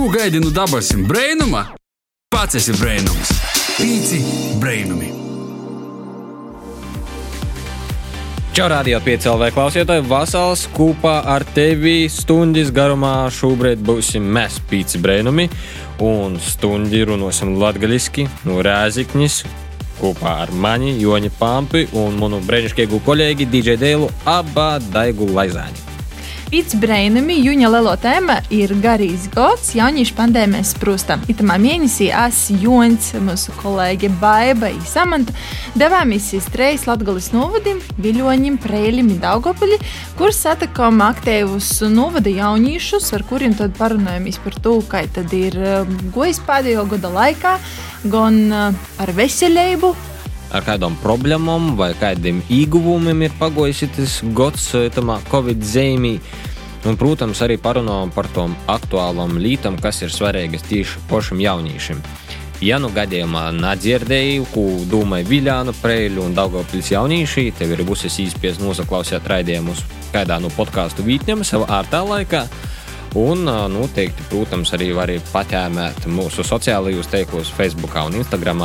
Ko gaidi no dabasim brainuma? Pats esi brainums. Pīci brainumi. Čau, radio 5 LV klausītāji, Vasals kopā ar tevi stundas garumā šobrīd būsim mēs pīci brēnumi un stundi runāsim latgaļiski no Rēziknis kopā ar mani Joņa Pampi un manu brēnišķīgu kolēģi DJ Dēlu Abba Daigu Laizāni. Pēc brīnumi jūņa lielo tēma ir garīgs gods jauniešu pandēmijas sprūstam. Itamā mēnesī es, Joņs, mūsu kolēģe Baiba un Samanta devāmies uz trejas Latgolas novadim, Viļoņim, Prēļim un Daugopaļi, kur satikām aktīvus novada jauniešus, ar kuriem tad parunājamies par to, kā tad ir um, gojis pēdējo gada laikā, gan uh, ar veselību, ar kādām problēmām vai kādiem ieguvumiem ir pagojis šis gads, tamā Covid zīmī. Un, protams, arī parunājam par tām aktuālām lietām, kas ir svarīgas tieši pašam jauniešiem. Ja nu gadījumā nedzirdēju, ko domāja Viljāna Preļu un Daugopils jaunieši, tev ir būs iespējas nosaklausīt raidījumus kādā no podkāstu vītņiem savā ārtā laikā. Un, noteikti, protams, arī var patēmēt mūsu sociālajos teiklos, Facebook un Instagram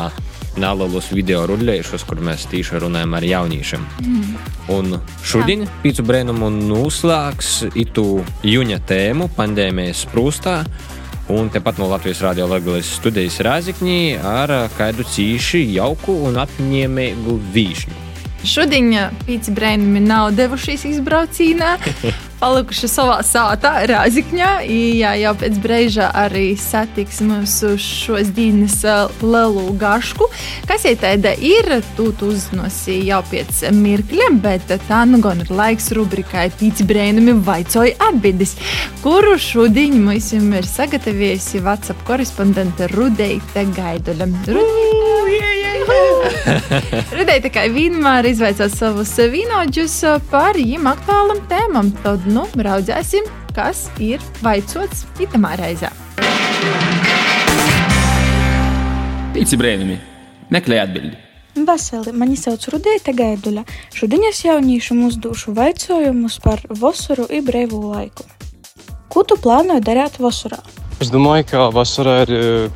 nelielus video rullējušus, kur mēs tieši runājam ar jauniešiem. Mm. Un šodien pīcu brēnumu noslēgs itu jūņa tēmu pandēmijas sprūstā. Un tepat no Latvijas Rādio Latvijas studijas Rāzikņī ar kādu cīši jauku un apņēmīgu vīšņu. Šodien pīci brēnumi nav devušies izbraucienā, palikuši savā sātā, Rāzikņā. Jā, jau pēc brīža arī satiks mūsu šos dienas lielu gašku. Kas ir tāda ir, tu uzzinosi jau pēc mirkļa, bet tā nu gan ir laiks rubrikai pīci brēnumi vaicoja atbildes, kuru šodien mums ir sagatavojusi WhatsApp korespondente Rudeita Gaiduļa. Rudēji tā kā vienmēr izvaicās savus vīnoģus par viņiem aktuālam tēmam. Tad, nu, raudzēsim, kas ir vaicots itamā reizē. Pīci brēnumi. Meklē atbildi. Vasarī mani sauc Rudēta Gaiduļa. Šodien es jauniešiem uzdošu jautājumus par vasaru un brīvu laiku. Ko tu plānoji darīt vasarā? Es domāju, ka vasarā ir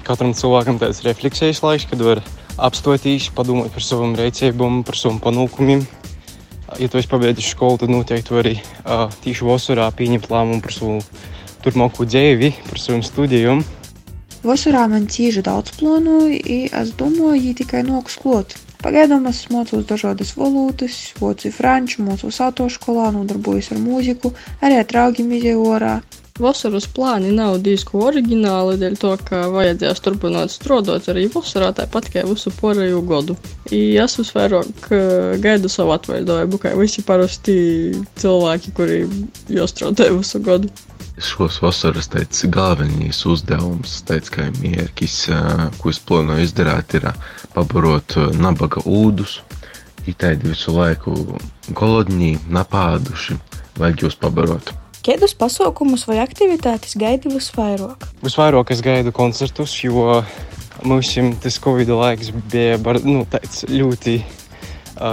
katram cilvēkam tāds refleksijas laiks, kad var apstoties, padomāt par savām rīcībām, par saviem panākumiem. Ja tu esi pabeidzis skolu, tad noteikti arī uh, tieši vasarā pieņemt lēmumu par savu turpmāko dzīvi, par saviem studijiem. Vasarā man cīži daudz plānoju, es domāju, tikai nokus klot. Pagaidām es mācos dažādas valodas, mācīju franču, mācos autoskolā, nodarbojos ar mūziku, arī ar draugiem izēju orā. Vasaras plāni nav diezko oriģināli, dēļ to, ka vajadzēs turpināt strādāt arī vasarā, tāpat kā visu pārējo gadu. I es visvairāk gaidu savu atvaļinājumu, kā visi parasti cilvēki, kuri jau strādāja visu gadu. Šos vasaras teica, galvenais uzdevums, teica, ka mērķis, ko es plānoju izdarīt, ir pabarot nabaga ūdus. Itāļi visu laiku golodņi, napāduši, vajag jūs pabarot. Kādus pasaukumus vai aktivitātes gaidi visvairāk? Visvairāk es gaidu koncertus, jo mums tas Covid laiks bija bar, nu, ļoti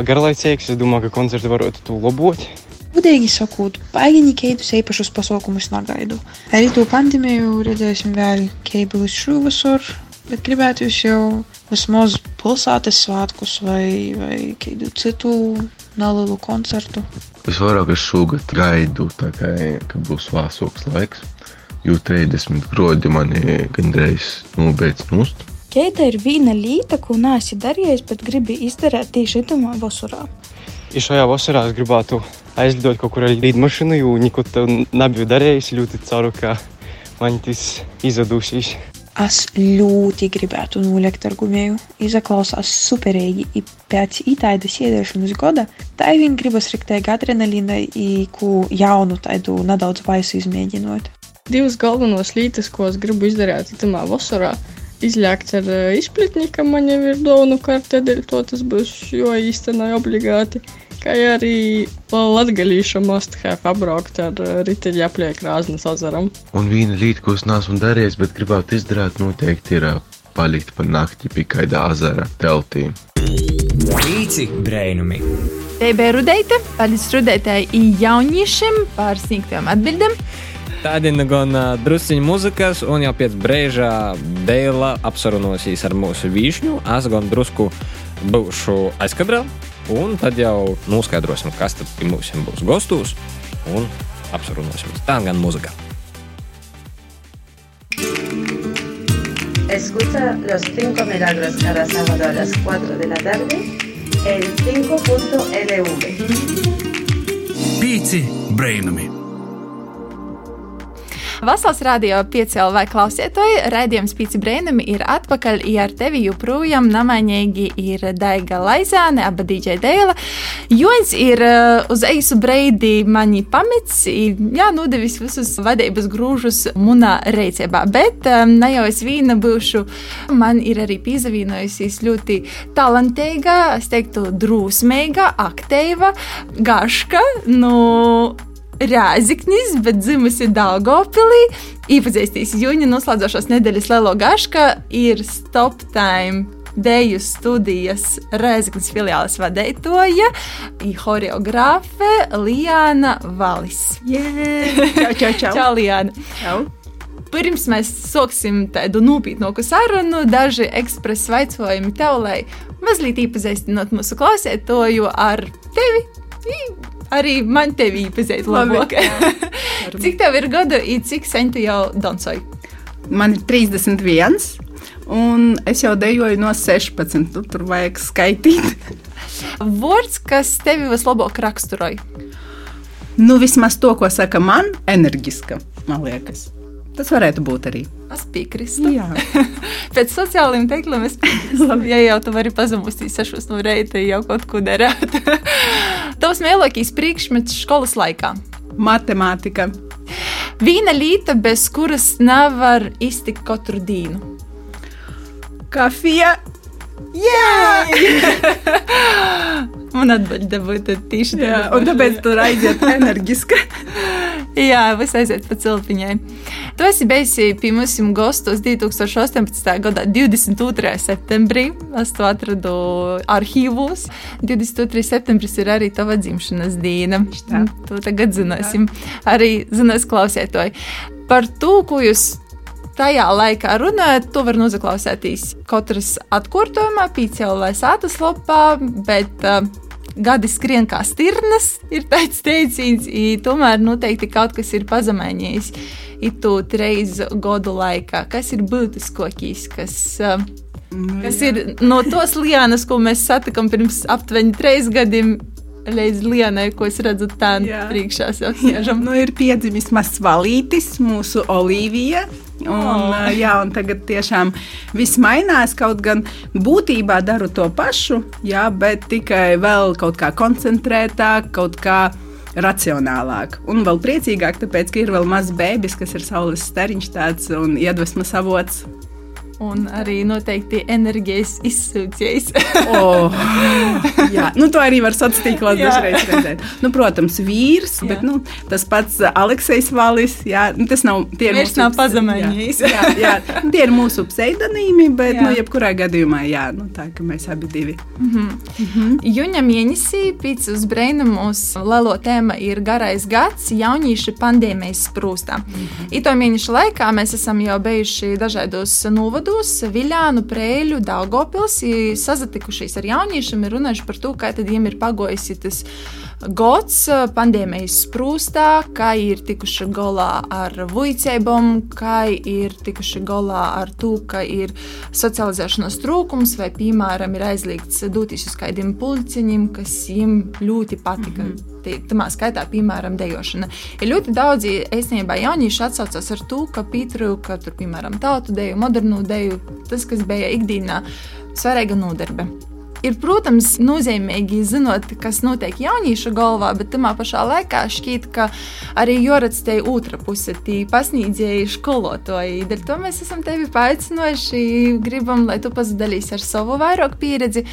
garlaicīgs. Es domāju, ka koncerti varētu to labot. Gudīgi sakot, baigi nekādus īpašus pasaukumus negaidu. Arī to pandēmiju redzēsim vēl kēbelis šovasar, bet gribētu jūs jau vismaz pilsētas svētkus vai, vai kādu citu nelielu koncertu. Visvairāk es šogad gaidu, kā, kad būs vāsoks laiks, jo 30 grodi mani gandrīz nobeidz nust. Kāda ir viena lieta, ko neesi darījis, bet gribi izdarīt tieši šajā vasarā? Ja šajā vasarā es gribētu aizlidot kaut kur ar lidmašīnu, jo neko tādu nebiju darījis. Ļoti ceru, ka man tas izdosies. Es ļoti gribētu nolikt ar gumiju. Izaklausās superīgi. I pēc itāļu sēdēšanas gada tā vien gribas riktēji adrenalīna, ko jaunu tādu nedaudz vaisu izmēģinot. Divas galvenos lietas, ko es gribu izdarīt tamā vasarā. Izļākt ar izplatni, man jau ir dāvanu karte, dēļ to tas būs jo īstenībā obligāti. Kā arī latgalīša must-have apbraukt ar riteļu apliek Rāznas ezeram. Un viena lieta, ko es neesmu darījis, bet gribētu izdarīt, noteikti ir palikt pa nakti pie kāda ezera teltī. Pīci brēnumi! Te bija Rudeita, paldies Rudeitai un jauniešiem par sniegtajām atbildēm. Tādi nu gan uh, drusciņi muzikas, un jau pēc brīža Dēla apsarunosīs ar mūsu vīšņu. Es gan drusku būšu aizkadrā, un tad jau noskaidrosim, kas tad mums būs gostos, un apsarunosim. Tā gan muzika. Escucha los 5 milagros cada sábado a las 4 de la tarde en 5.lv. Pīci brainami! Vasals radio 5 LV klausītāji, raidījums Pīci Brēnami ir atpakaļ, ja ar tevi joprojām namainīgi ir Daiga Laizāne, aba DJ Dēla. Joņs ir uh, uz eisu breidi mani pamets, jā, nodevis visus vadības grūžus munā reicībā, bet um, ne jau es vīna būšu, man ir arī pīzavīnojusies ļoti talantīga, es teiktu drūsmīga, aktīva, gaška, nu, Rēziknis, bet dzimusi Dāngopilī. Iepazīstīs jūņa noslēdzošās nedēļas Lelo Gaška ir Stop Time. Deju studijas Rēzaknis filiāles vadītāja, choreogrāfe Lijāna Valis. Čau, čau, čau. Čau, Lijāna! Čau. Pirms mēs sāksim tādu nopietnāku sarunu, daži ekspresa vaicojumi tev, lai mazliet iepazīstinot mūsu klausētoju ar tevi. Arī man tevi iepazīt labāk. cik tev ir gadu, un cik sen tu jau dancoji? Man ir 31, un es jau dejoju no 16. Nu, tur vajag skaitīt. Vārds, kas tevi vislabāk raksturoja? Nu, vismaz to, ko saka man, enerģiska, man liekas. Tas varētu būt arī. Es piekrītu. Jā, Pēc sociālajiem teikliem es piekrītu. ja jau tu vari pazemustīt sešos no reita, jau kaut ko darāt. Tavs mīļākais priekšmets skolas laikā. matemātika. Viena lieta, bez kuras nevar iztikt katru dienu. Kafija. Man atbilde būtu tieši Jā, tāda un tāpēc tur aiziet enerģiska. Jā, viss aiziet pa cilpiņai. Tu esi bijis pie mums gastos 2018. gada 22. septembrī. Es to atradu arhīvos. 22. septembris ir arī tava dzimšanas diena. tā. To tagad zināsim. Arī zinās klausētoji. Par to, ko jūs tajā laikā runājat, to var noklausīties katras atkārtojumā, pīcēlē sātas lapā, bet uh, gadi skrien kā stirnas, ir tāds teiciens, i tomēr noteikti kaut kas ir pazemējies. Itu reiz gadu laikā, kas ir būtiskākais, kas, uh, kas ir no tos lienas, ko mēs satikām pirms aptuveni trīs gadiem, līdz lienai, ko es redzu tādā Jā. priekšā. Nu, ir piedzimis mazs valītis, mūsu Olivija. Un, oh. jā, un tagad tiešām viss mainās. Kaut gan būtībā daru to pašu, jā, bet tikai vēl kaut kā koncentrētāk, kaut kā racionālāk. Un vēl priecīgāk, tāpēc, ka ir vēl mazs bērns, kas ir saules stariņš tāds un iedvesmas avots. Un arī noteikti enerģijas izsūcējs. Oh, jā, nu, to arī var sociālos tīklos dažreiz redzēt. Nu, protams, vīrs, Jā. bet nu, tas pats Aleksis Valis. Jā, nu, tas nav tie ir Vairs mūsu nav pazemējies. Jā, jā, jā, Nu, tie ir mūsu pseidonīmi, bet, Jā. nu, jebkurā gadījumā, jā, nu, tā ka mēs abi divi. Jūņa mēnesī pēc uz brēnumus lielo tēma ir garais gads jaunieši pandēmijas sprūstā. Mm -hmm. Ito mēnešu laikā mēs esam jau bijuši dažādos novados, Viļānu, Prēļu, Daugopils, i sazatikušies ar jauniešiem un runājuši par to, kā tad viņiem ir pagojis tas gads pandēmijas sprūstā, kā ir tikuši galā ar vuicībām, kā ir tikuši galā ar to, ka ir socializēšanās trūkums vai, piemēram, ir aizliegts doties uz kādiem pulciņiem, kas viņiem ļoti patika. Mm -hmm. Tamā skaitā, piemēram, dejošana. Ir ļoti daudzi īstenībā jaunieši atsaucas ar to, ka pietrūka tur, piemēram, tautu deju, modernu deju, tas, kas bija ikdienā svarīga nodarbe. Ir, protams, nozīmīgi zinot, kas notiek jauniešu galvā, bet tajā pašā laikā šķiet, ka arī jūras te otra puse, tie pasniedzēji skolotāji. Dēļ to mēs esam tevi paaicinoši, gribam, lai tu pasidalīsi ar savu vairāk pieredzi.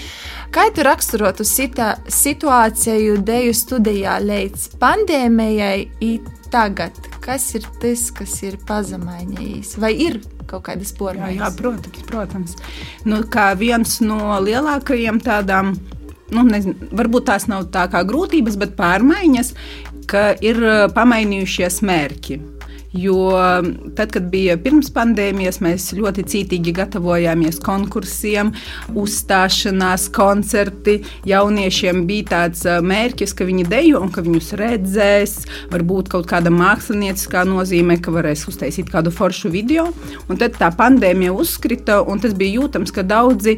Kā tu raksturotu sita, situāciju deju studijā līdz pandēmijai tagad? Kas ir tas, kas ir pazemainījis? Vai ir kaut kādas Jā, pormaiņas? jā, protams, protams. Nu, kā viens no lielākajiem tādām, nu, nezinu, varbūt tās nav tā kā grūtības, bet pārmaiņas, ka ir uh, pamainījušies mērķi. Jo tad, kad bija pirms pandēmijas, mēs ļoti cītīgi gatavojāmies konkursiem, uzstāšanās, koncerti. Jauniešiem bija tāds mērķis, ka viņi dejo un ka viņus redzēs. Varbūt kaut kāda mākslinieckā nozīmē, ka varēs uztaisīt kādu foršu video. Un tad tā pandēmija uzkrita, un tas bija jūtams, ka daudzi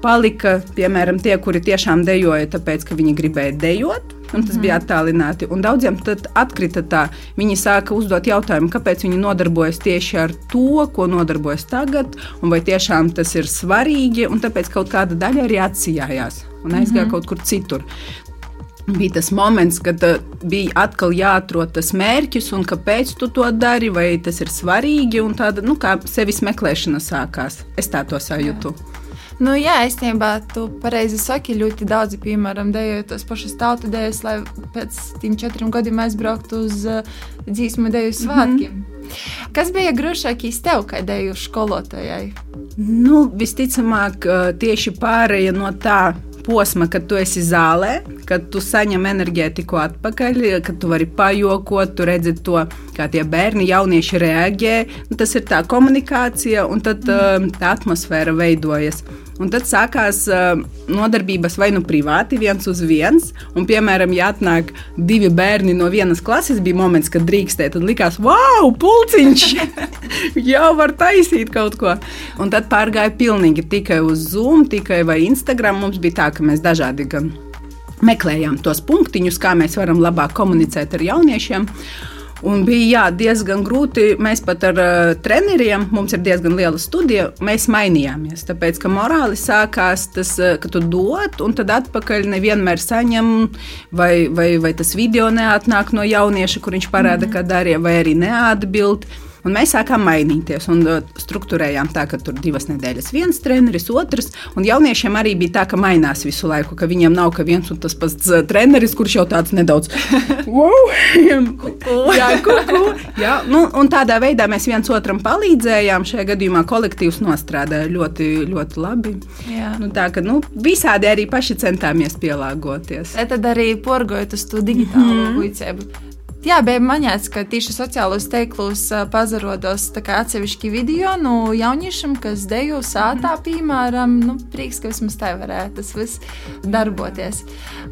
palika, piemēram, tie, kuri tiešām dejoja, tāpēc, ka viņi gribēja dejot. Un tas mm. bija attālināti. Un daudziem tad atkrita tā. Viņi sāka uzdot jautājumu, kāpēc viņi nodarbojas tieši ar to, ko nodarbojas tagad, un vai tiešām tas ir svarīgi. Un tāpēc kaut kāda daļa arī atsijājās un aizgāja mm -hmm. kaut kur citur. Bija tas moments, kad uh, bija atkal jāatrod tas mērķis, un kāpēc tu to dari, vai tas ir svarīgi. Tāda nu, kā sevis meklēšana sākās. Es tā to sajūtu. Jā. Nu, jā, īstenībā tu pareizi saki, ļoti daudzi, piemēram, dejoja tos pašus tautu dēļus, lai pēc tiem četriem gadiem aizbrauktu uz uh, dzīsmu deju svētkiem. Mm -hmm. Kas bija grūtākais tev, kā deju skolotājai? Nu, visticamāk, tieši pārēja no tā posma, kad tu esi zālē, kad tu saņem enerģētiku atpakaļ, kad tu vari pajokot, tu redzi to, kā tie bērni, jaunieši reaģē. Nu, tas ir tā komunikācija, un tad mm. tā atmosfēra veidojas. Un tad sākās uh, nodarbības vai nu privāti, viens uz viens. Un, piemēram, ja atnāk divi bērni no vienas klases, bija moments, kad drīkstēja. Tad likās, wow, pulciņš! jau var taisīt kaut ko. Un tad pārgāja pilnīgi tikai uz Zoom, tikai vai Instagram. Mums bija tā, ka mēs dažādi gan meklējām tos punktiņus, kā mēs varam labāk komunicēt ar jauniešiem. Un bija jā, diezgan grūti. Mēs pat ar uh, treneriem, mums ir diezgan liela studija, mēs mainījāmies. Tāpēc, ka morāli sākās tas, uh, ka tu dod, un tad atpakaļ nevienmēr saņem, vai, vai, vai tas video neatnāk no jaunieša, kur viņš parāda, mm -hmm. kā darīja, vai arī neatbild. Un mēs sākām mainīties un uh, struktūrējām tā, ka tur divas nedēļas viens treneris, otrs. Un jauniešiem arī bija tā, ka mainās visu laiku, ka viņiem nav ka viens un tas pats uh, treneris, kurš jau tāds nedaudz wow! jā, kuku. jā, nu, un tādā veidā mēs viens otram palīdzējām. Šajā gadījumā kolektīvs nostrādāja ļoti, ļoti labi. Jā. Nu, tā kā nu, visādi arī paši centāmies pielāgoties. Tad arī porgojot uz to digitālo mm -hmm. vicēbu. Jā, bija maņēts, ka tieši sociālos teiklus pazarodos atsevišķi video no jauniešiem, kas dejo sātā, mhm. piemēram, nu, prieks, ka vismaz tā varētu tas viss darboties.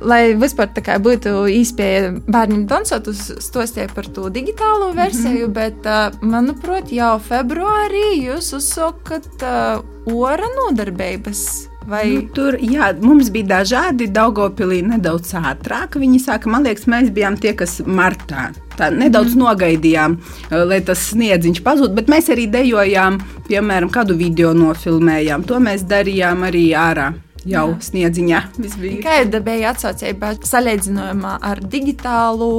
Lai vispār tā kā būtu īspēja bērniem dansot, stostie par to digitālo mhm. versiju, mm -hmm. bet, manuprāt, jau februārī jūs uzsākat uh, ora nodarbības Vai... Nu, tur jā, mums bija dažādi. Daugopilī nedaudz ātrāk. Viņi sāka, man liekas, mēs bijām tie, kas martā. Tā nedaudz mm. nogaidījām, eh, lai tas sniedziņš pazūd, bet mēs arī dejojām, piemēram, kādu video nofilmējām. To mēs darījām arī ārā jau Jā. sniedziņā. Kāda bija atsaucība salīdzinājumā ar digitālu,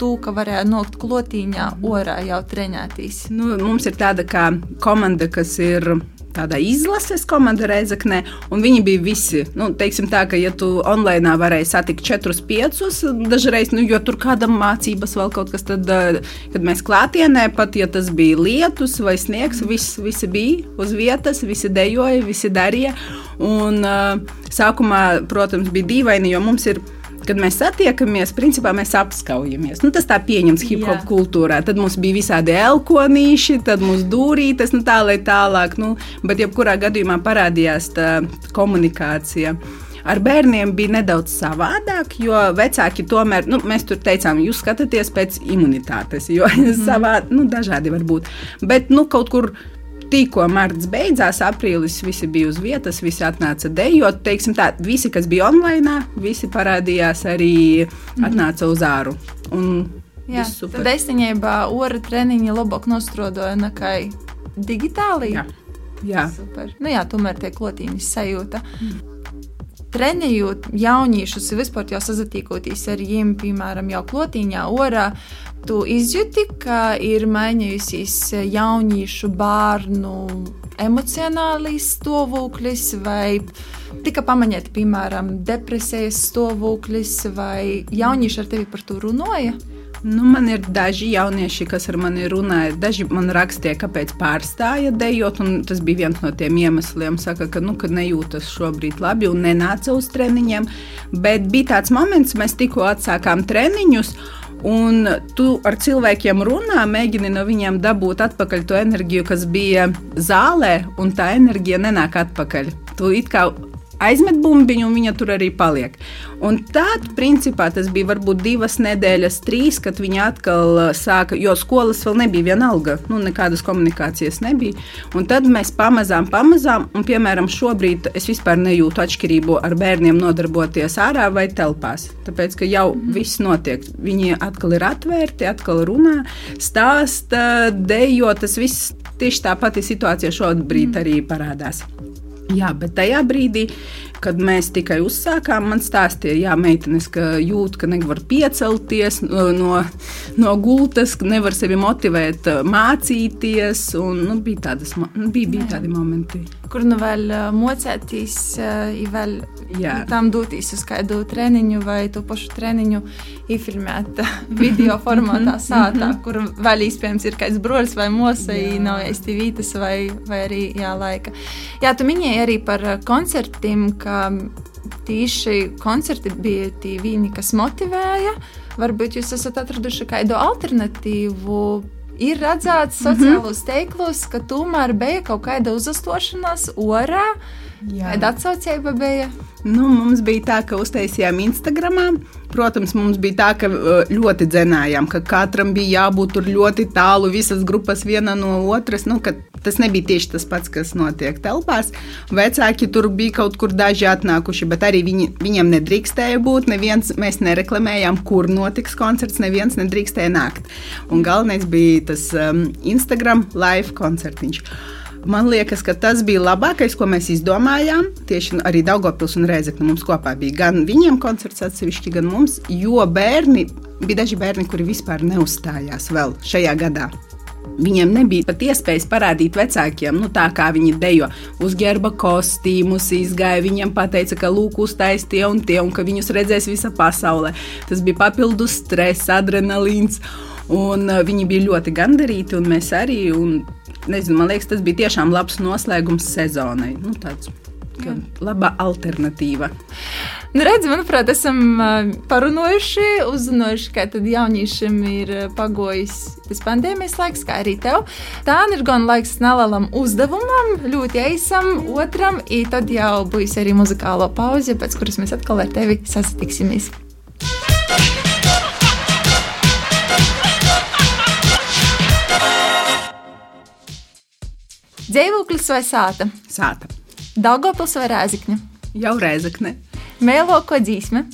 to, ka varēja nokt klotīņā, orā jau trenētīs? Nu, mums ir tāda kā komanda, kas ir tāda izlases komanda Reizeknē, un viņi bija visi. Nu, teiksim tā, ka, ja tu online varēji satikt 4, 5, dažreiz, nu, jo tur kādam mācības vēl kaut kas, tad, kad mēs klātienē, pat ja tas bija lietus vai sniegs, vis, visi bija uz vietas, visi dejoja, visi darīja. Un, sākumā, protams, bija dīvaini, jo mums ir kad mēs satiekamies, principā mēs apskaujamies. Nu, tas tā pieņems hip hop Jā. kultūrā. Tad mums bija visādi elkonīši, tad mums dūrītas, nu tā lai tālāk. Nu, bet jebkurā gadījumā parādījās tā komunikācija. Ar bērniem bija nedaudz savādāk, jo vecāki tomēr, nu, mēs tur teicām, jūs skatāties pēc imunitātes, jo mm. savā, nu, dažādi var būt. Bet, nu, kaut kur tikko marts beidzās, aprīlis visi bija uz vietas, visi atnāca dejot. Teiksim tā, visi, kas bija online, visi parādījās arī mhm. atnāca uz āru. Un Jā, tad īstenībā ora treniņi labāk nostrodoja nekā digitāli. Jā, jā. Super. Nu, jā tomēr tie klotīņas sajūta. Mm trenējot jauniešus, vispār jau sazatīkoties ar viņiem, piemēram, jau klotīņā, orā, tu izjūti, ka ir mainījusies jauniešu bērnu emocionālais stāvoklis vai tika pamanīta, piemēram, depresijas stāvoklis, vai jaunieši ar tevi par to runāja? Nu, man ir daži jaunieši, kas ar mani runāja. Daži man rakstīja, kāpēc pārstāja dejot. Tas bija viens no tiem iemesliem. Saka, ka, nu, ka nejūtas šobrīd labi un nenāca uz treniņiem. Bet bija tāds moments, mēs tikko atsākām treniņus. Un tu ar cilvēkiem runā, mēģini no viņiem dabūt atpakaļ to enerģiju, kas bija zālē, un tā enerģija nenāk atpakaļ. Tu it kā aizmet bumbiņu, un viņa tur arī paliek. Un tad, principā, tas bija varbūt divas nedēļas, trīs, kad viņa atkal uh, sāka, jo skolas vēl nebija vienalga, nu, nekādas komunikācijas nebija. Un tad mēs pamazām, pamazām, un, piemēram, šobrīd es vispār nejūtu atšķirību ar bērniem nodarboties ārā vai telpās. Tāpēc, ka jau viss notiek. Viņi atkal ir atvērti, atkal runā, stāsta, dejo, tas viss tieši tā pati situācija šobrīd arī parādās. Jā, bet tajā brīdī, kad mēs tikai uzsākām, man stāstīja, jā, meitenes, ka jūt, ka nevar piecelties no, no gultas, ka nevar sevi motivēt, mācīties. Un, nu, bija, tādas, nu, bija, bija tādi momenti. Kur nu vēl mocēties, vēl jā. tam doties uz kādu treniņu vai to pašu treniņu izfilmēt video formātā, sātā, kur vēl iespējams ir kāds brolis vai mosa, nav īsti vītas vai, vai arī jā, laika. Jā, tu minēji arī par koncertiem, ka tieši koncerti bija tie viņi, kas motivēja. Varbūt jūs esat atraduši kādu alternatīvu. Ir redzēts Mhm. sociālos teiklos, ka tomēr bija kaut kāda uzastošanās orā. Kāda atsaucība bija? Nu, mums bija tā, ka uztaisījām Instagram. Protams, mums bija tā, ka uh, ļoti dzenājām, ka katram bija jābūt tur ļoti tālu, visas grupas viena no otras. Nu, tas nebija tieši tas pats, kas notiek telpās. Vecāki tur bija kaut kur daži atnākuši, bet arī viņi, viņiem nedrīkstēja būt. Neviens, mēs nereklamējām, kur notiks koncerts, neviens nedrīkstēja nākt. Un galvenais bija tas um, Instagram live koncertiņš. Man liekas, ka tas bija labākais, ko mēs izdomājām. Tieši arī Daugopils un Reizekne mums kopā bija gan viņiem koncerts atsevišķi, gan mums, jo bērni, bija daži bērni, kuri vispār neuzstājās vēl šajā gadā. Viņiem nebija pat iespējas parādīt vecākiem, nu, tā kā viņi dejo, uzģērba kostīmus, izgāja. Viņiem teica, ka lūk, uztais tie un tie, un ka viņus redzēs visa pasaule. Tas bija papildus stress, adrenalīns. Un uh, viņi bija ļoti gandarīti, un mēs arī. Un, nezinu, man liekas, tas bija tiešām labs noslēgums sezonai. Nu, tāds, ka laba alternatīva. Nu, redz, manuprāt, esam parunājuši, uzzinājuši, ka tad jauniešiem ir pagojis tas pandēmijas laiks, kā arī tev. Tā ir gan laiks nelielam uzdevumam, ļoti eisam, otram, un tad jau būs arī muzikālo pauze, pēc kuras mēs atkal ar tevi sasitiksimies. Dzīvoklis vai sāta? Sāta. Daugopils vai rēzikņa? Jau rēzakne. Mēlo ko dzīsme?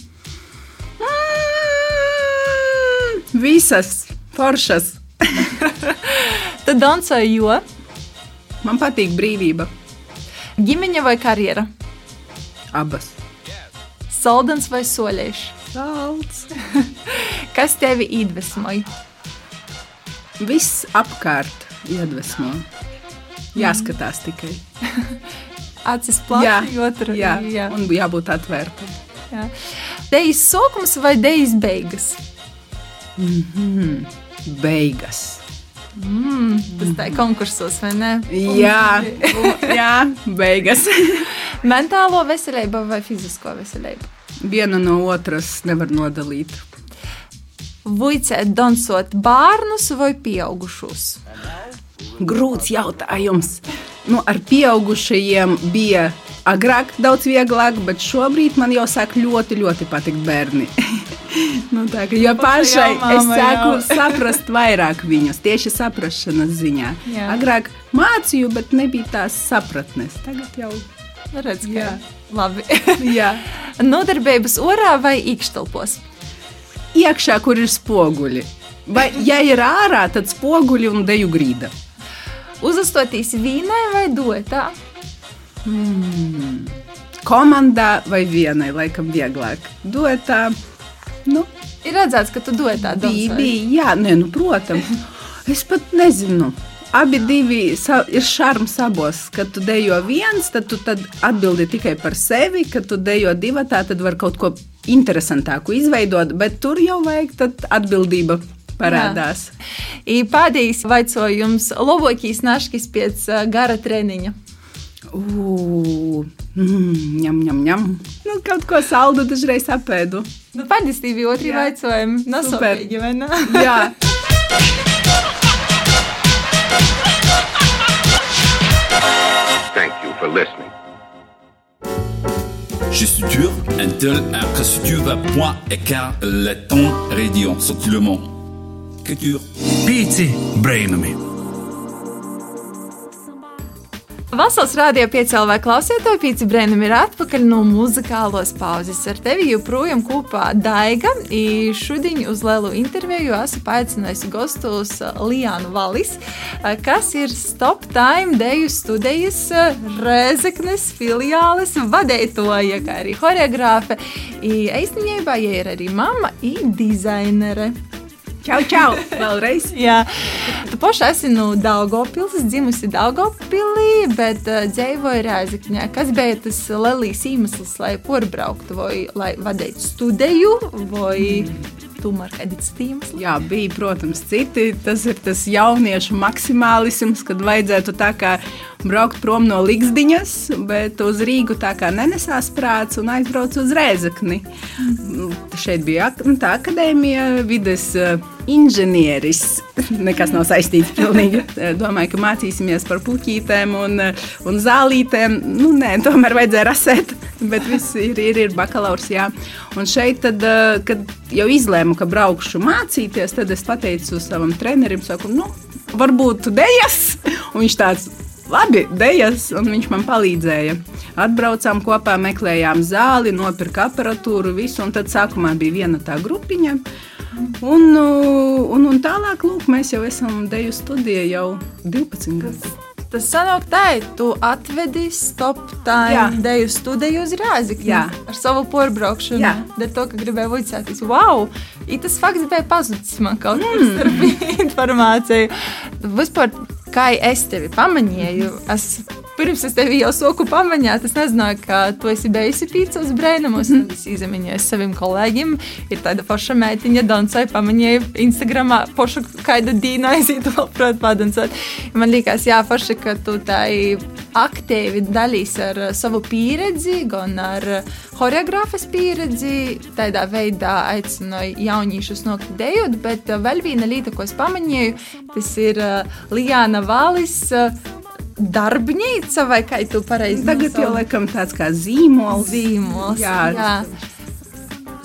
Visas foršas. Tad dancoju, jo Man patīk brīvība. ģimeņa vai karjera, Abas. saldens vai soļieši. Salds. Kas tevi iedvesmoja? Viss apkārt iedvesmo. Jāskatās tikai. Acis plaši, otru jā, jā. un jābūt atvērtam. jā. Dejas sākums vai dejas beigas? Mm -hmm. Beigas. Mm, tas tā ir konkursos, vai ne? Jā, jā beigas. Mentālo veselību vai fizisko veselību? Viena no otras nevar nodalīt. Vuicēt dansot bērnus vai pieaugušos? Grūts jautājums. Nu, ar pieaugušajiem bija agrāk daudz vieglāk, bet šobrīd man jau sāk ļoti, ļoti patikt bērni. nu, tā, ka, jo pašai jau, es sāku jau. saprast vairāk viņus, tieši saprašanas ziņā. Jā. Agrāk mācīju, bet nebija tās sapratnes. Tagad jau Redz, ka Jā. labi. Jā. Nodarbības orā vai iekštelpos? iekšā, kur ir spoguļi. Vai, ja ir ārā, tad spoguļi un deju grīda. Uzastotīs vīnai vai dotā? Mm. Komandā vai vienai, laikam, vieglāk. Dotā, nu, Ir redzēts, ka tu dotā bija, bija, jā, nē, nu, protams. Es pat nezinu. Abi divi ir šarms abos. Kad tu dejo viens, tad tu tad atbildi tikai par sevi. Kad tu dejo divi, tad var kaut ko interesantāku izveidot, bet tur jau vajag atbildība parādās. I Pēdējais jautājums, labākais naškis pēc gara treniņa. Ugh, mm, ņem, ņem, ņem. Nu, kaut ko saldu dažreiz apēdu. Nu, Padistīvi otri Jā. jautājumi. Super. Nasopīgi, vai ne? Jā. Thank you for listening. Je suis dur, un tel, après si tu vas point écart le ton radio, sorti Culture. Pīci brainami. Vasaras rādījā piecēlā klausītāji, Pīci Brēnam ir atpakaļ no muzikālos pauzes. Ar tevi joprojām kopā Daiga. I Šodien uz lielu interviju esmu paicinājusi gostos Lijānu Valis, kas ir Stop Time deju studijas Rezeknes filiāles vadītoja, kā arī horeogrāfe. I Īstenībā, ja ir arī mamma, ir dizainere. Čau, čau! Vēlreiz! Jā, tu pašai esi no Daugopils, dzimusi Daugopilī, bet uh, dzīvoji Rēzakņā. Kas bija tas lielais iemesls, lai porbrauktu, vai lai vadītu studiju, vai tomēr kādi citi iemesli? Jā, bija, protams, citi. Tas ir tas jauniešu maksimālisms, kad vajadzētu tā kā braukt prom no Ligzdiņas, bet uz Rīgu tā kā nenesās prāts un aizbraucu uz Rēzakni. Mm. Šeit bija nu, tā akadēmija, vides uh, inženieris. Nekas nav saistīts pilnīgi. Eh, Domāju, ka mācīsimies par puķītēm un, eh, un zālītēm. Nu, nē, tomēr vajadzēja rasēt, bet viss ir, ir, ir bakalaurs. Jā. Un šeit, tad, eh, kad jau izlēmu, ka braukšu mācīties, tad es pateicu savam trenerim, saku, nu, varbūt dejas. Un viņš tāds, labi, dejas, un viņš man palīdzēja. Atbraucām kopā, meklējām zāli, nopirka aparatūru, visu, un tad sākumā bija viena tā grupiņa. Un, un, un tālāk, lūk, mēs jau esam deju studijā jau 12 gadus. Tas sanāk tā, tu atvedi stop time deju studiju uz Rāzikni Jā. ar savu porbraukšanu. Jā. Dēļ to, ka gribēju vicēties, wow! I tas fakts bija pazudis man kaut kur starp informāciju. Vispār, kā es tevi pamanīju, es pirms es tevi jau soku pamanīju, es nezināju, ka tu esi bijusi pīcos brēnamos. Tad es izmanīju saviem kolēģiem. Ir tāda paša meitiņa, Donsai, pamanīju Instagramā, pošu kādu dīnu aizītu vēl prot padancot. Man liekas, jā, paša, ka tu tā aktīvi dalīs ar uh, savu pieredzi, gan ar uh, choreogrāfas pieredzi. Tādā veidā aicināju jauniešus nokļūt dejot, bet uh, vēl viena lieta, ko es pamanīju, tas ir Lijāna Valis. Darbnīca vai kā tu pareizi Tagad jau laikam tāds kā zīmols. Zīmols, Jā, jā.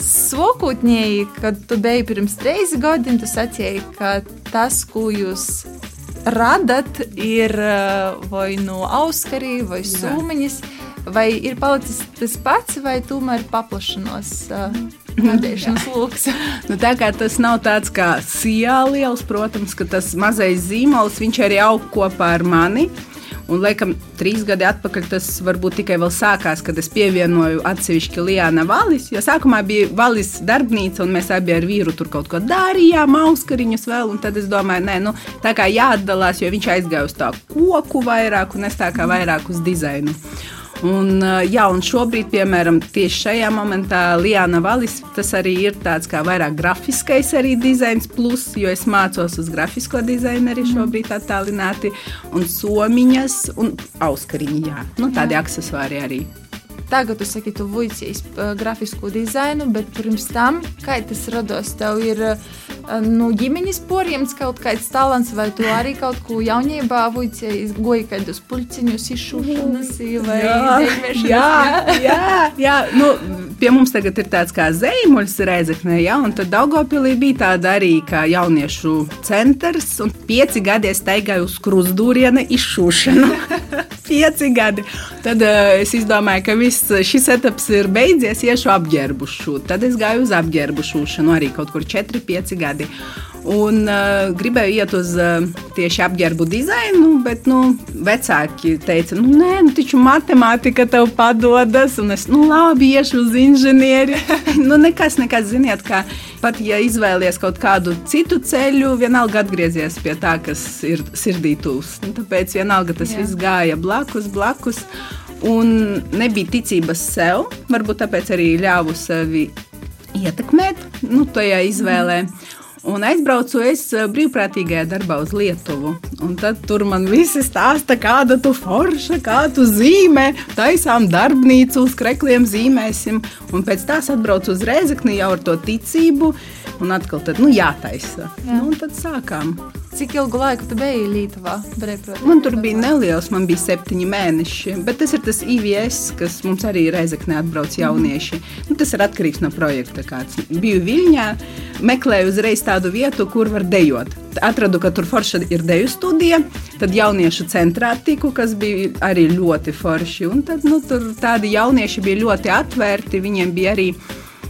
Svokūtņēji, kad tu biji pirms trīs gadiem, tu sacīji, ka tas, ko jūs radat, ir uh, vai no auskarī, vai sūmiņas, vai ir palicis tas pats, vai tomēr paplašanos. Uh, Radīšanas lokus. Nu, tā kā tas nav tāds kā sijā liels, protams, ka tas mazais zīmols, viņš arī aug kopā ar mani. Un, laikam, trīs gadi atpakaļ tas varbūt tikai vēl sākās, kad es pievienoju atsevišķi Lijāna Valis. Jo sākumā bija Valis darbnīca, un mēs abi ar vīru tur kaut ko darījām, auskariņus vēl. Un tad es domāju, nē, nu, tā kā jāatdalās, jo viņš aizgāja uz tā koku vairāk, un es tā kā vairāk uz dizainu. Un, jā, un šobrīd, piemēram, tieši šajā momentā Lijāna Valis, tas arī ir tāds kā vairāk grafiskais arī dizains, plus, jo es mācos uz grafisko dizaineri šobrīd attālināti, un somiņas un auskariņi, jā, nu, tādi aksesuāri arī. Tagad tu saki, tu vuicīs grafisku dizainu, bet pirms tam, kā tas rados, tev ir uh, nu, ģimenes porījums kaut kāds talants, vai tu arī kaut ko jaunībā vuicīs, goji kādus pulciņus izšūšanas vai dzīvēšanas? jā, jā, jā. Nu, pie mums tagad ir tāds kā zīmols reizeknē, ja, un tad Daugopilī bija tāda arī kā jauniešu centrs, un pieci gadi es staigāju uz krustdūriena izšūšanu. pieci gadi. Tad uh, es izdomāju, ka viss šis etaps ir beidzies, iešu apģērbu šūt. Tad es gāju uz apģērbu šūšanu arī kaut kur 4, 5 gadi. Un uh, gribēju iet uz uh, tieši apģērbu dizainu, bet nu, vecāki teica, nu, nē, nu, taču matemātika tev padodas, un es, nu, labi, iešu uz inženieri. nu, nekas, nekas, ziniet, kā pat ja izvēlies kaut kādu citu ceļu, vienalga atgriezies pie tā, kas ir sirdī tūs. Nu, tāpēc vienalga tas Jā. viss gāja blakus, blakus. Un nebija ticības sev, varbūt tāpēc arī ļāvu sevi ietekmēt nu, tajā izvēlē. Un aizbraucu es eh, brīvprātīgajā darbā uz Lietuvu. Un tad tur man visi stāsta, kāda tu forša, kā tu zīmē, taisām darbnīcu, uz krekliem zīmēsim. Un pēc tās atbraucu uz Rēzekni jau ar to ticību, un atkal tad, nu, jātaisa. Jā. Nu, un tad sākām. Cik ilgu laiku tu biji Lietuvā? Man tur bija neliels, man bija septiņi mēneši. Bet tas ir tas IVS, kas mums arī reizekne atbrauc jaunieši. Mm. Nu, tas ir atkarīgs no projekta. Kāds. Biju Viļņā, meklēju uzreiz tādu vietu, kur var dejot. Atradu, ka tur forša ir deju studija, tad jauniešu centrā tiku, kas bija arī ļoti forši. Un tad nu, tur tādi jaunieši bija ļoti atvērti, viņiem bija arī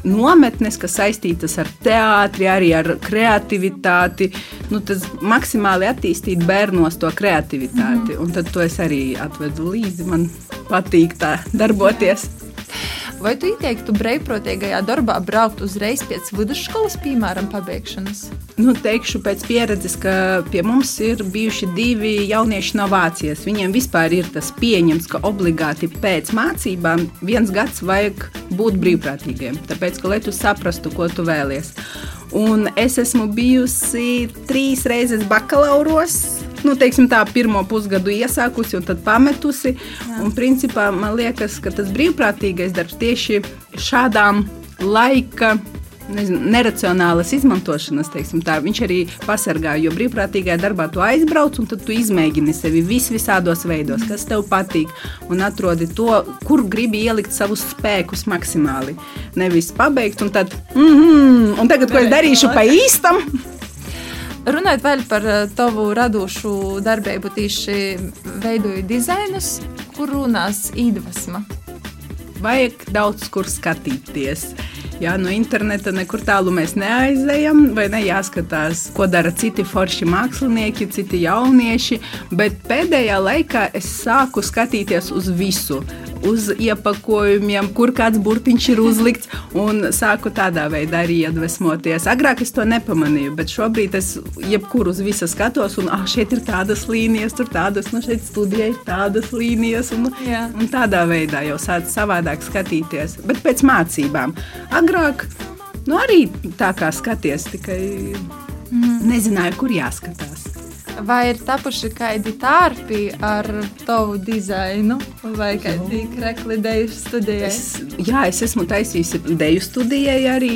nometnes, kas saistītas ar teātri, arī ar kreativitāti. Nu, tas maksimāli attīstīt bērnos to kreativitāti. Mm -hmm. Un tad to es arī atvedu līdzi. Man patīk tā darboties. Vai tu ieteiktu brīvprātīgajā darbā braukt uzreiz pēc vidusskolas, piemēram, pabeigšanas? Nu, teikšu pēc pieredzes, ka pie mums ir bijuši divi jaunieši no Vācijas. Viņiem vispār ir tas pieņemts, ka obligāti pēc mācībām viens gads vajag būt brīvprātīgiem. Tāpēc, ka, lai tu saprastu, ko tu vēlies. Un es esmu bijusi trīs reizes bakalauros, nu, teiksim, tā pirmo pusgadu iesākusi un tad pametusi. Jā. Un, principā, man liekas, ka tas brīvprātīgais darbs tieši šādām laika nezinu, neracionālas izmantošanas, teiksim, tā, viņš arī pasargā. Jo brīvprātīgajā darbā tu aizbrauc un tu izmēģini sevi vis visādos veidos, kas tev patīk, un atrodi to, kur gribi ielikt savus spēkus maksimāli. Nevis pabeigt un tad, mm -hmm, un tagad, ko es darīšu pa īstam. Runājot vēl par eh, tavu radošu darbību, tieši veidoju dizainus, kur runās iedvesma. Vajag daudz kur skatīties. Jā, no interneta nekur tālu mēs neaizejam, vai ne jāskatās, ko dara citi forši mākslinieki, citi jaunieši. Bet pēdējā laikā es sāku skatīties uz visu uz iepakojumiem, kur kāds burtiņš ir uzlikts, un sāku tādā veidā arī iedvesmoties. Agrāk es to nepamanīju, bet šobrīd es jebkuru uz visu skatos, un ah, šeit ir tādas līnijas, tur tādas, nu šeit studijā ir tādas līnijas, un, Jā. un tādā veidā jau sāc savādāk skatīties. Bet pēc mācībām. Agrāk nu, arī tā kā skaties, tikai mm. nezināju, kur jāskatās. Vai ir tapuši kādi tārpi ar tavu dizainu, vai kādi krekli deju studijai? Es, jā, es esmu taisījusi deju studijai arī,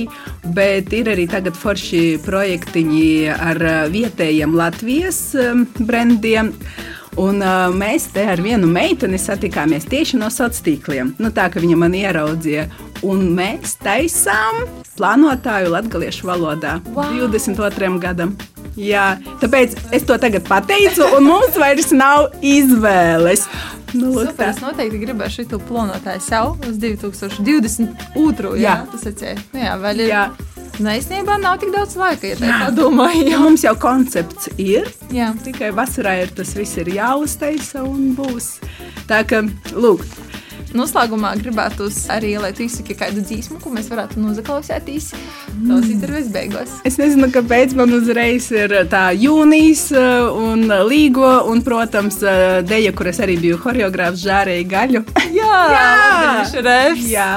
bet ir arī tagad forši projektiņi ar vietējiem Latvijas um, brendiem. Un, uh, mēs te ar vienu meiteni satikāmies tieši no sociāliem tīkliem. Nu, tā kā viņa man ieraudzīja, un mēs taisām plānotāju latviešu valodā wow. 22. gadam. Jā, tāpēc es to tagad pateicu, un mums vairs nav izvēles. Nu, lūk, Super, es noteikti gribēju šo plānotāju sev uz 2022. Jā, jā tas ir. Nu, jā, vēl ir. Jā. Nu, īstenībā nav tik daudz laika, ja tā domāju. Ja mums jau koncepts ir. Jā. Tikai vasarā ir tas viss ir jāuztaisa un būs. Tā kā, lūk, Noslēgumā gribētu arī, lai tu izsaki kādu dziesmu, ko mēs varētu noklausīties tavas mm. intervijas beigās. Es nezinu, kāpēc man uzreiz ir tā jūnijas uh, un līgo, un, protams, uh, deja, kur es arī biju horeogrāfs Žārēji Gaļu. Jā, jā, jā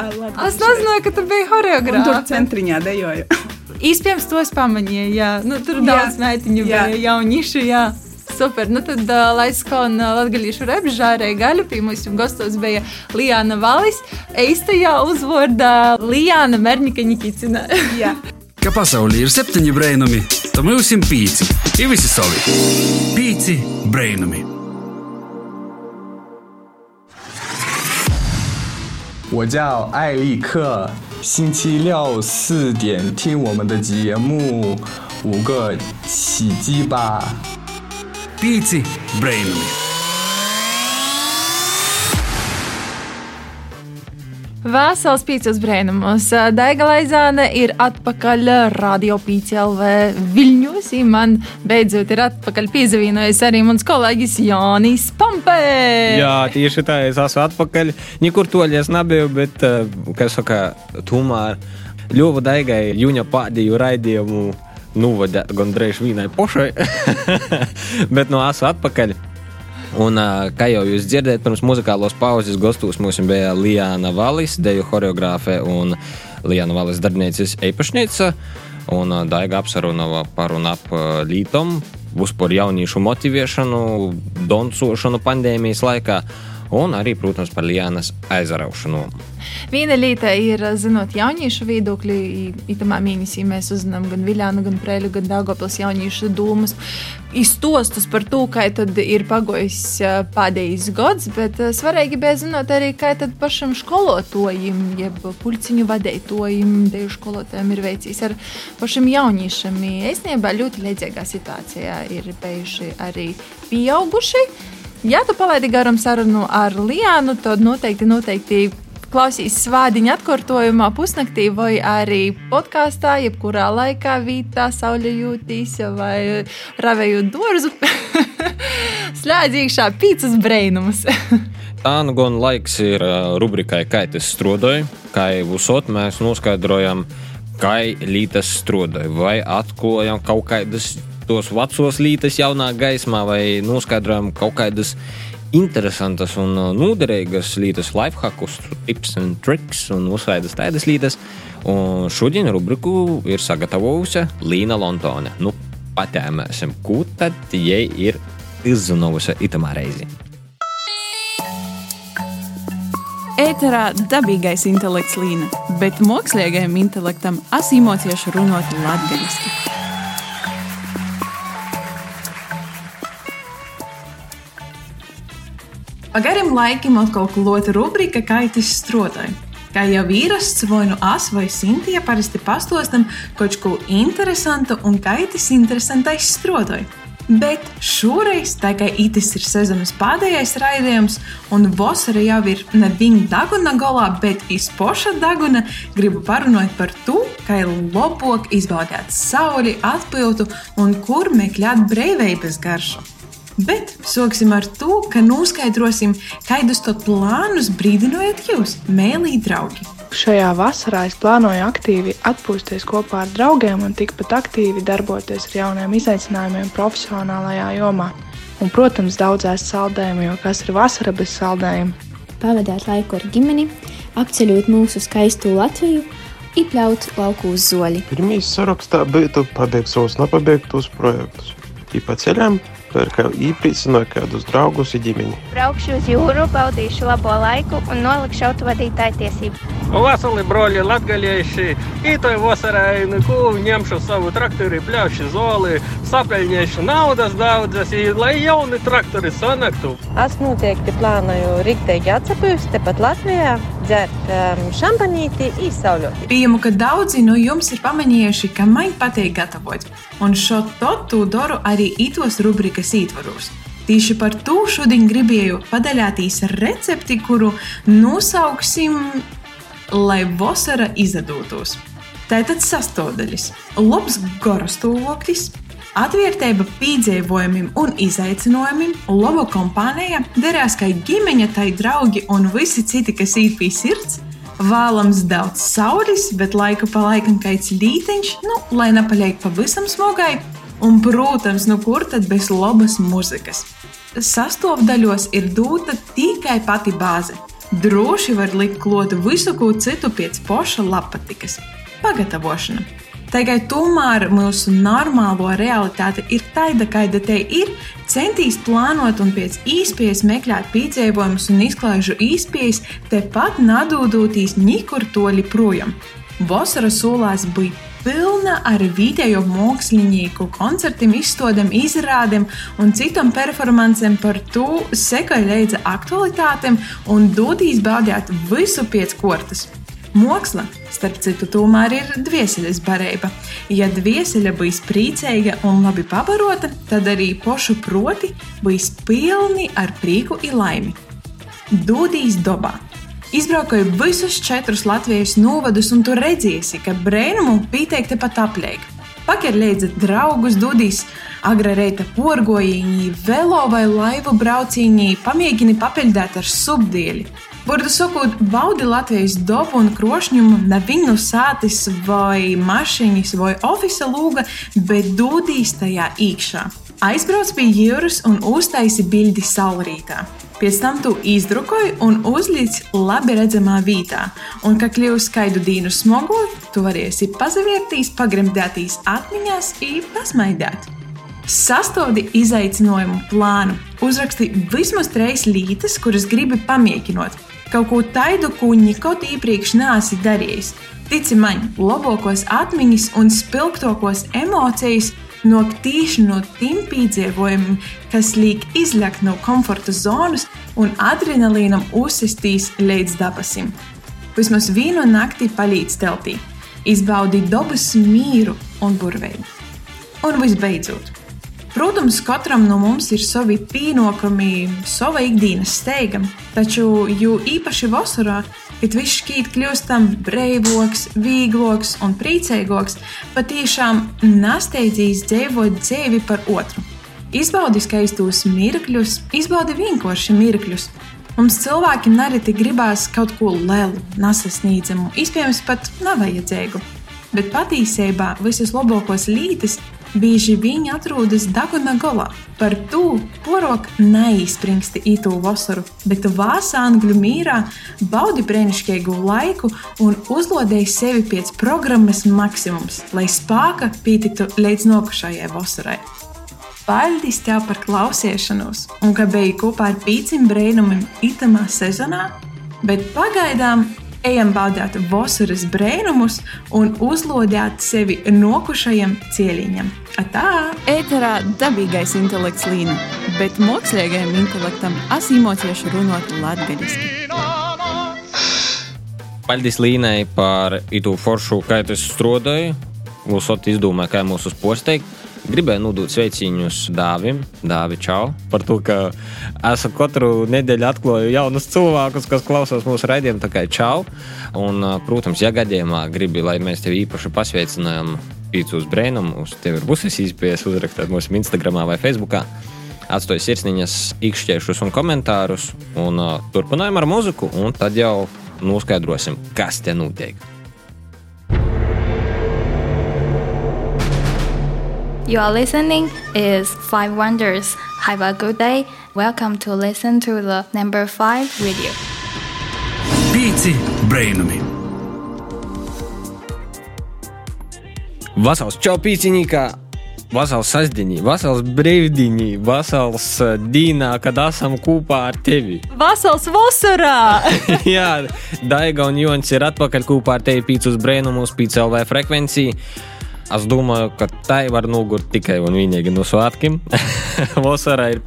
es nezināju, ka tu biji horeogrāfs. Tur centriņā dejoju. Iespējams, to es pamanīju. Jā. Nu, tur daudz meitiņu bija jauniši. Jā. Super, nu tad uh, lai skan uh, latgalīšu reps, žārēja gaļa, pie mums gastos bija Lijāna Valis, eistajā uzvordā Lijāna Merņika Nikicina. Jā. Ka pasaulī ir septiņi brainami, tad mums ir pīci, ir visi savi. Pīci brainami. 我叫艾利克，星期六四点听我们的节目，五个起鸡吧。 Pīci brainami. Vēsels pīcis brēnumos. Daiga Laizāne ir atpakaļ Radio PCLV Viļņos. Man beidzot ir atpakaļ piesavienojies arī mans kolēģis Jānis Pampē. Jā, tieši tā, es esmu atpakaļ. Nekur toļies nebiju, bet, kas saka, tomēr ļuva Daigai jūņa pādīju raidījumu novadīt gandrīz vienai pošai, bet no asu atpakaļ. Un, kā jau jūs dzirdējāt, pirms muzikālos pauzes gastos mums bija Lijana Valis, deju choreogrāfe un Lijana Valis darbnīcas īpašniece. Un Daiga apsarunava par un ap lītom, uzpār jauniešu motivēšanu, doncošanu pandēmijas laikā un arī, protams, par Lianas aizraušanu. Viena lieta ir, zinot jauniešu viedokļi, itamā mēnesī mēs uzzinām gan Viljānu, gan Prēļu, gan Dāngopils jauniešu dūmus, izstostus par to, kā tad ir pagojis pēdējais gads, bet svarīgi bija zinot arī, kā tad pašam skolotājiem, jeb pulciņu vadītājiem, deju skolotājiem ir veicis ar pašam jauniešiem. Īstenībā ļoti līdzīgā situācijā ir bijuši arī pieauguši. Ja tu palaidi garām sarunu ar Liānu, tad noteikti, noteikti klausīs svādiņa atkārtojumā pusnaktī vai arī podkāstā, jebkurā laikā, vītā, sauļojotīs vai ravējot dārzu. Slēdz iekšā pīcis brainumus. Tā nu gan laiks ir rubrikai, kā tas strādāja. Kā jau uzsot, mēs noskaidrojam, kā lītas strādāja, vai atklājam kaut kādas tos vecos lītas jaunā gaismā, vai noskaidrojam kaut kādas interesantas un uh, noderīgas lietas, lifehackus, tips un triks un uzsvaidas tādas lietas. Un šodien rubriku ir sagatavojusi Līna Lontone. Nu, patēmēsim, ko tad jai ir izzinovusi itamā reizi. Ēterā dabīgais intelekts līna, bet mākslīgajam intelektam asimocieši runāt latgaļiski. Pagarim laikam atkal klota rubrika Kaitis strotai. Kā jau īrasts, vai nu as vai Sintīja parasti pastostam kaut ko interesantu un kaitis interesantais strotai. Bet šoreiz, tā kā itis ir sezonas pēdējais raidījums, un vasara jau ir ne viņa daguna galā, bet izpoša daguna, gribu parunāt par to, kā labāk izbaudīt sauli, atpūtu un kur meklēt brīvības garšu. Bet sāksim ar to, ka noskaidrosim, kādus to plānus brīdinojat jūs, mēlī draugi. Šajā vasarā es plānoju aktīvi atpūsties kopā ar draugiem un tikpat aktīvi darboties ar jauniem izaicinājumiem profesionālajā jomā. Un, protams, daudz ēst saldējumu, jo kas ir vasara bez saldējuma? Pavadīt laiku ar ģimeni, apceļot mūsu skaisto Latviju, Ipļaut lauku uz zoļi. Pirmīs sarakstā būtu pabeigt savus nepabeigtos projektus. I pa ceļam kā īprīcināju kādus draugus un ģimeni. Braukšu uz jūru, baudīšu labo laiku un nolikšu autovadītāju tiesību. Vasarī broļi latgalieši, ītoj vasarai neku ņemšu savu traktori, pļaušu zoli, sapeļņiešu naudas daudzas, lai jauni traktori sanaktu. Es noteikti plānoju riktīgi atsapūst tepat Latvijā, dzert um, šampanīti, izsauļot. Pieņemu, ka daudzi no jums ir pamanījuši, ka man patīk gatavot. Un šo to daru arī itos rubrikas ietvaros. Tieši par to šodien gribēju padalīties ar recepti, kuru nosauksim, lai vasara izdotos. Tātad sastāvdaļas - labs garastāvoklis, atvērtība piedzīvojumiem un izaicinājumiem, laba kompānija, derās kā ģimene, tai draugi un visi citi, kas ir pie sirds. Vēlams daudz saules, bet laika pa laikam kaits līteņš, nu, lai nepaliek pavisam smogai, Un, protams, nu kur tad bez labas muzikas? Sastāvdaļos ir dota tikai pati bāze. Droši var likt klāt visu ko citu pēc poša lapatikas. Pagatavošana. Tikai tomēr mūsu normālo realitāte ir tāda, kāda te ir. Centīs plānot un pēc īspējas meklēt piedzīvojumus un izklaižu īspējas, tepat nadūdotīs nikur toļi projām. Vasara solās bija pilna ar vietējo mākslinieku koncertiem, izstādēm, izrādēm un citām performancēm par to sekoja līdzi aktualitātēm un dodīs baudīt visu pēc kortas. Māksla, starp citu, tomēr ir dvieseļas barība. Ja dvieseļa būs priecīga un labi pabarota, tad arī pošu proti būs pilni ar prieku un laimi. Dodīs dabā! Izbraukoju visus četrus Latvijas novadus, un tur redzēsi, ka brēnumu pieteikti tepat apliek. Pakar līdzi draugus, dudīs, agra reita porgojiņī, velo vai laivu brauciņī, pamēģini papildīt ar subdīli. Burdu sakot, baudi Latvijas dobu un krošņumu, ne viņu sātis vai mašīnas vai oficiāla lūga, bet dūdīs tajā iekšā. Aizbrauc pie jūras un uztaisi bildi saulrītā. Pēc tam tu izdrukoji un uzlici labi redzamā vietā, un, kad kļūsi skaidu dīnu smogu, tu varēsi pazavērtīs, pagremdētīs atmiņās, īpaši pasmaidēt. Sastodi izaicinājumu plānu, uzraksti vismaz trīs lītas, kuras gribi pamēģināt. Kaut ko tādu, ko nekad iepriekš neesi darījis. Tici man, labākos atmiņas un spilgtākos emocijas nāk tieši no tiem piedzīvojumiem, kas liek izlekt no komforta zonas un adrenalīnam uzsistīs līdz dabasim. Vismaz vienu nakti palīdz teltī, izbaudīt dabas mīru un burvību. Un visbeidzot, Protams, katram no mums ir savi pienākumi, sava ikdienas steiga, taču jo īpaši vasarā, kad viss šķiet kļūstam brīvāks, vieglāks un priecīgāks, patiešām nesteidzīs dzīvot dzīvi par otru. Izbaudi skaistos mirkļus, izbaudi vienkārši mirkļus. Mums cilvēkiem nereti gribās kaut ko lielu, nesasniedzamu, iespējams, pat nevajadzīgu. Bet patiesībā visas labākās lietas bieži vien atrodas Daguna galā. Par to porok neizspringsti īto vasaru, bet vāsā angļu mīrā baudi brēnišķīgu laiku un uzlodēji sevi pēc programmas maksimums, lai spēka pietiktu līdz nākošajai vasarai. Paldies tev par klausīšanos, un ka biji kopā ar pīcim brēnumiem itamā sezonā, bet pagaidām ejam baudīt vasaras brēnumus un uzlodēt sevi nokušajam cieliņam. Tā! Ēterā dabīgais intelekts līnija, bet mākslīgajam intelektam asimotieši runāt latgadiski. Paldies Līnai par itu foršu, kā es strādāju. Lūsot izdomāju, kā mūsu posteikt. Gribēju nodot sveicienus Dāvim, Dāvi Čau, par to, ka esmu katru nedēļu atklāju jaunus cilvēkus, kas klausās mūsu raidījumā, tā kā Čau. Un, protams, ja gadījumā gribi, lai mēs tevi īpaši pasveicinām pīcis brēnumus, tev ir būs iespējas uzrakstīt mūsu Instagram vai Facebook. Atstāj sirsniņas, īkšķiešus un komentārus, un uh, turpinājām ar muziku, un tad jau noskaidrosim, kas te notiek. You are listening is Five Wonders. Have a good day. Welcome to listen to the number five radio. Pīci brainami! Vasals čau pīciņīkā! Vasals sasdiņī, vasals brīvdiņī, vasals uh, dīnā, kad esam kopā ar tevi. Vasals vasarā! Jā, Daiga un Jons ir atpakaļ kopā ar tevi pīcis brēnumus, pīcis LV frekvencija. Es domāju, ka tai var nogurt tikai un vienīgi no svētkiem. Vasarā ir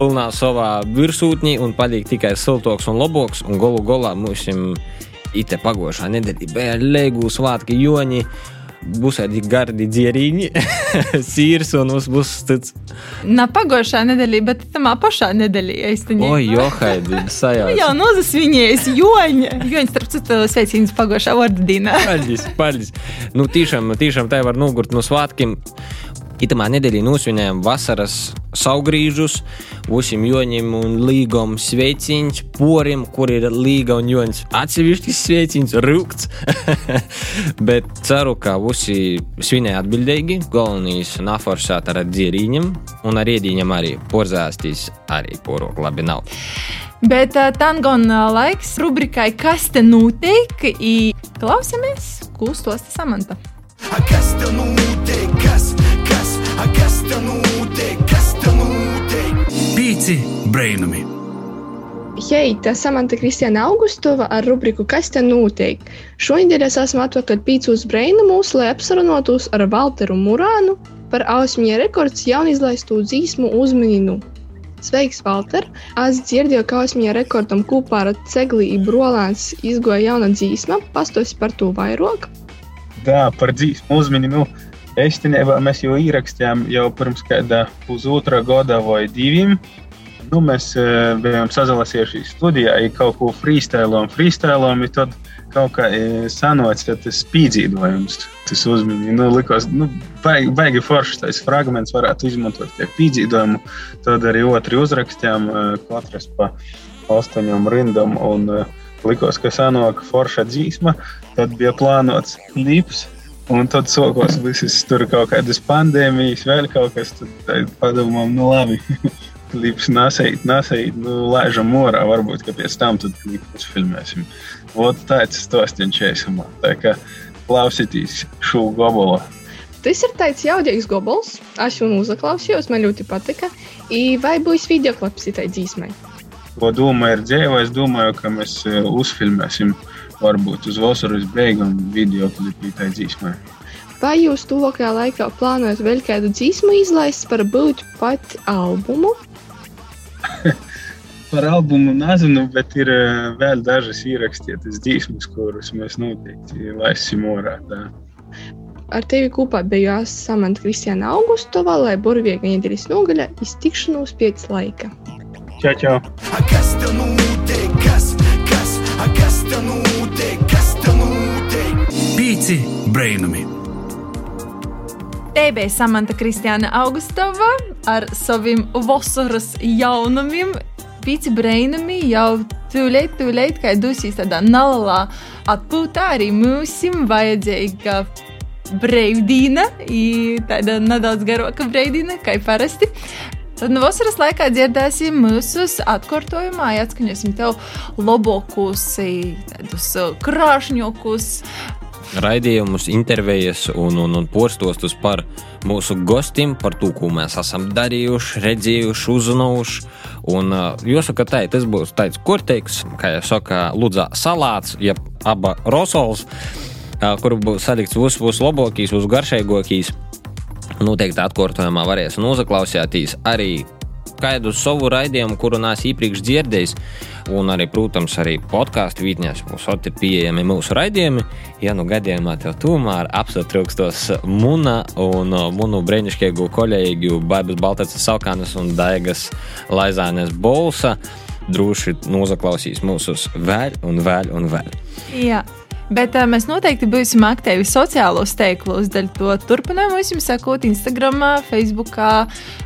pilnā savā virsūtnī un paliek tikai siltoks un labāks. Un galu galā mums ir pagošā nedēļa, bija lēgu svētki, joņi. Būs arī gardi dzērīņi, sīrs un mums būs tāds. Nav pagošā nedēļa, bet tamā pašā nedēļā īstenībā. O, johaidi, sajauc. Nu, jau nozasvinies, joņa. Joņa, starp citu, sveicīnas pagošā vārdu dīnā. Paldies, paldies. Nu, tiešām, tiešām tā var nogurt no svētkiem. Itamā nedēļā nosvinējām vasaras saugrīžus, Usim Joņiem un Līgam sveiciens, porim, kur ir Līga un Joņs atsevišķis sveiciens, rūkts. Bet ceru, ka visi svinēja atbildīgi, galvenais naforsēt ar dzierīņiem un ar iedīņiem arī porzāstīs arī porok labi nav. Bet uh, tangon uh, laiks rubrikai Kas te notiek? I klausamies, ko stosta Samanta. Kas te notiek? Kas, kas, kas te notiek? Kas te notiek? Pīci brainami! Hei, tā Samanta Kristiāna Augustova ar rubriku Kas te notiek? Šonadēļ es esmu atpakaļ pīcūs brainumus, lai apsarunotos ar Valteru Murānu par Ausmija rekords jaunizlaistu dzīsmu uzmininu. Sveiks, Valter! Es dzirdēju, ka Ausmija rekordam kopā ar Cegli un Brolāns izgoja jauna dzīsma. Pastosi par to vairāk. Tā par dzīsmu uzmini. Nu, Īstenībā mēs jau ierakstījām jau pirms kāda pusotra gada vai diviem. Nu, mēs uh, bijām sazalasījuši studijā, ja kaut ko freestēlojam, freestēlojam, tad kaut kā uh, sanāca tas spīdzīdojums, tas uzmini. Nu, likās, nu, baigi, baigi foršs tas fragments varētu izmantot kā pīdzīdojumu. Tad arī otru uzrakstījām, uh, katrs pa astoņām rindām. Un, likās, ka sanāk forša dzīsma, tad bija plānots klips. Un tad sākās visas tur kaut kādas pandēmijas, vēl kaut kas tāds - padomām, nu labi. Klips nesait, nesait, nu laižam morā, varbūt, ka pēc tam tad klipus filmēsim. Vot tāds stāstījums šeit. Tā kā klausieties šo gabalu. Tas ir tāds jaudīgs gobals. Es jau uzaklausījos, man ļoti patika. I vai būs video klips tai dzīsmai? Ko doma ir dzīva, es domāju, ka mēs e, uzfilmēsim varbūt uz vasaras beigām video klipu tai dzīsmai. Vai jūs tuvākajā laikā plānojat vēl kādu dzīsmu izlaist, varbūt pat albumu? Par albumu nezinu, bet ir e, vēl dažas ierakstītas dzīsmas, kuras mēs noteikti laisim orā. Tā. Ar tevi kopā biju Samanta Kristiāna Augustova, lai burvīga nedēļas nogaļa iztikšanos pēc laika. Čau, čau! Kas te notiek? Kas, kas, a, kas te notiek? Pīci brainami! Te bija Samanta Kristiāna Augustova ar saviem vasaras jaunumiem. Pīci brainami jau tūlīt, tūlīt, kā dusīs tādā nalā atpūtā, arī mūsim vajadzīga brīvdīna, i tāda nedaudz garāka brīvdīna, kā parasti. Tad no vasaras laikā dzirdēsim mūsu atkārtojumā, atskaņosim tev labākus, i tādus uh, krāšņokus, raidījumus, intervijas un, un, un postostus par mūsu gostiem, par to, ko mēs esam darījuši, redzējuši, uzzinājuši. Un, jāsaka, tā, tas būs tāds kurtīgs, kā jau saka, Lūdzu, salāts, jeb aba rosols, kur būs salikts viss, viss labākais, viss garšīgākais. Noteikti atkārtojumā varēs noklausīties arī kādu savu raidījumu, kuru neesmu iepriekš dzirdējis. Un arī, protams, arī podkāstu vītnēs būs ir pieejami mūsu raidījumi. Ja nu gadījumā tev tomēr apsatrūkstos Muna un uh, Munu brīnišķīgu kolēģiju Baibas Baltācas Salkānas un Daigas Laizānes Bolsa, droši noklausīs mūsus vēl un vēl un vēl. Jā. Bet uh, mēs noteikti būsim aktīvi sociālos tīklos. Daļai to turpinājumu jums sekot Instagram, Facebook,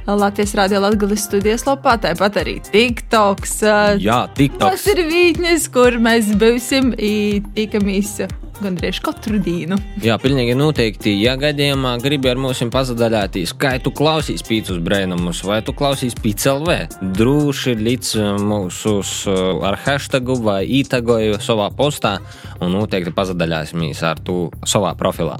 Latvijas Rādio Latvijas studijas lapā, tāpat arī TikToks. Uh, Jā, TikToks. Tas ir vītnes, kur mēs būsim tikamies gandrīz katru dienu. Jā, pilnīgi noteikti. Ja gadījumā gribi ar mums pazudāties, kā tu klausies pīcis brēnumus, vai tu klausies PCLV, droši līdz mūsu ar hashtagu vai ītagoju savā postā un noteikti pazudāsimies ar to savā profilā.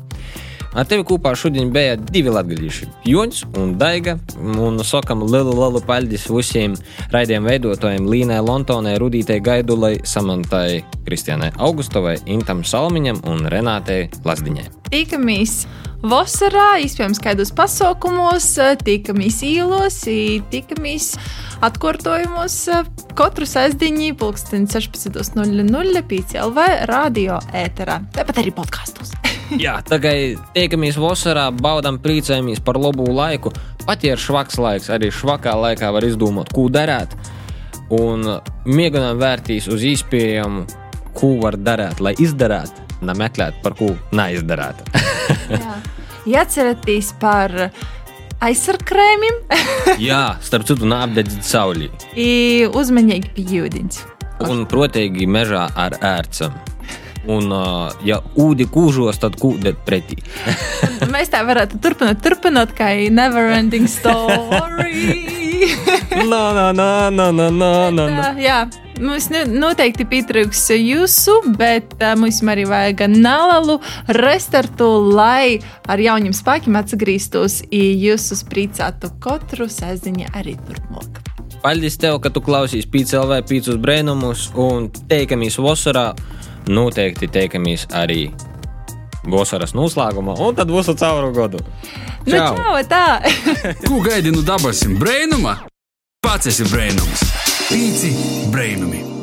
Ar tevi kopā šodien bija divi latgadījuši - Jons un Daiga. Un sakam lielu, lielu paldies visiem raidījuma veidotājiem Līnai Lontonai, Rudītei Gaidulai, Samantai Kristianai Augustovai, Intam Salmiņam un Renātei Lasdiņai. Tikamies vasarā, iespējams, kādos pasaukumos, tikamies īlos, tikamies atkārtojumos katru sestdienu, pulksten 16.00 PCLV radio ēterā, tāpat arī podkastos. Jā, tagad tiekamies vasarā, baudām, priecājamies par labu laiku. Pat ja ir švaks laiks, arī švakā laikā var izdomāt, ko darīt. Un mēģinām vērtīs uz izpējumu, ko var darīt, lai izdarītu, nemeklēt par ko neizdarīt. Ja atceraties par aizsargkrēmiem, Jā, starp citu, neapdedzīt saulī. i uzmanīgi pie ūdens. Un, protīgi, mežā ar ērcam. Un, ja ūdi kūžos, tad kūdet pretī. Mēs tā varētu turpināt, turpināt kā never ending story. Nā, nā, nā, nā, nā, nā, nā. Jā, mums ne- noteikti pietrūks jūsu, bet uh, mums arī vajag nelalu restartu, lai ar jauniem spēkiem atgrieztos jūsu priecātu katru sēdziņu arī turpmāk. Paldies tev, ka tu klausies PCLV pīcis brēnumus un teikamies vasarā. Noteikti teikamies arī vasaras noslēgumā, un tad būs cauru gadu. Nu, čau, tā! Ko gaidi no dabasim? Brainuma? Pats esi brainums. Pīci brainumi!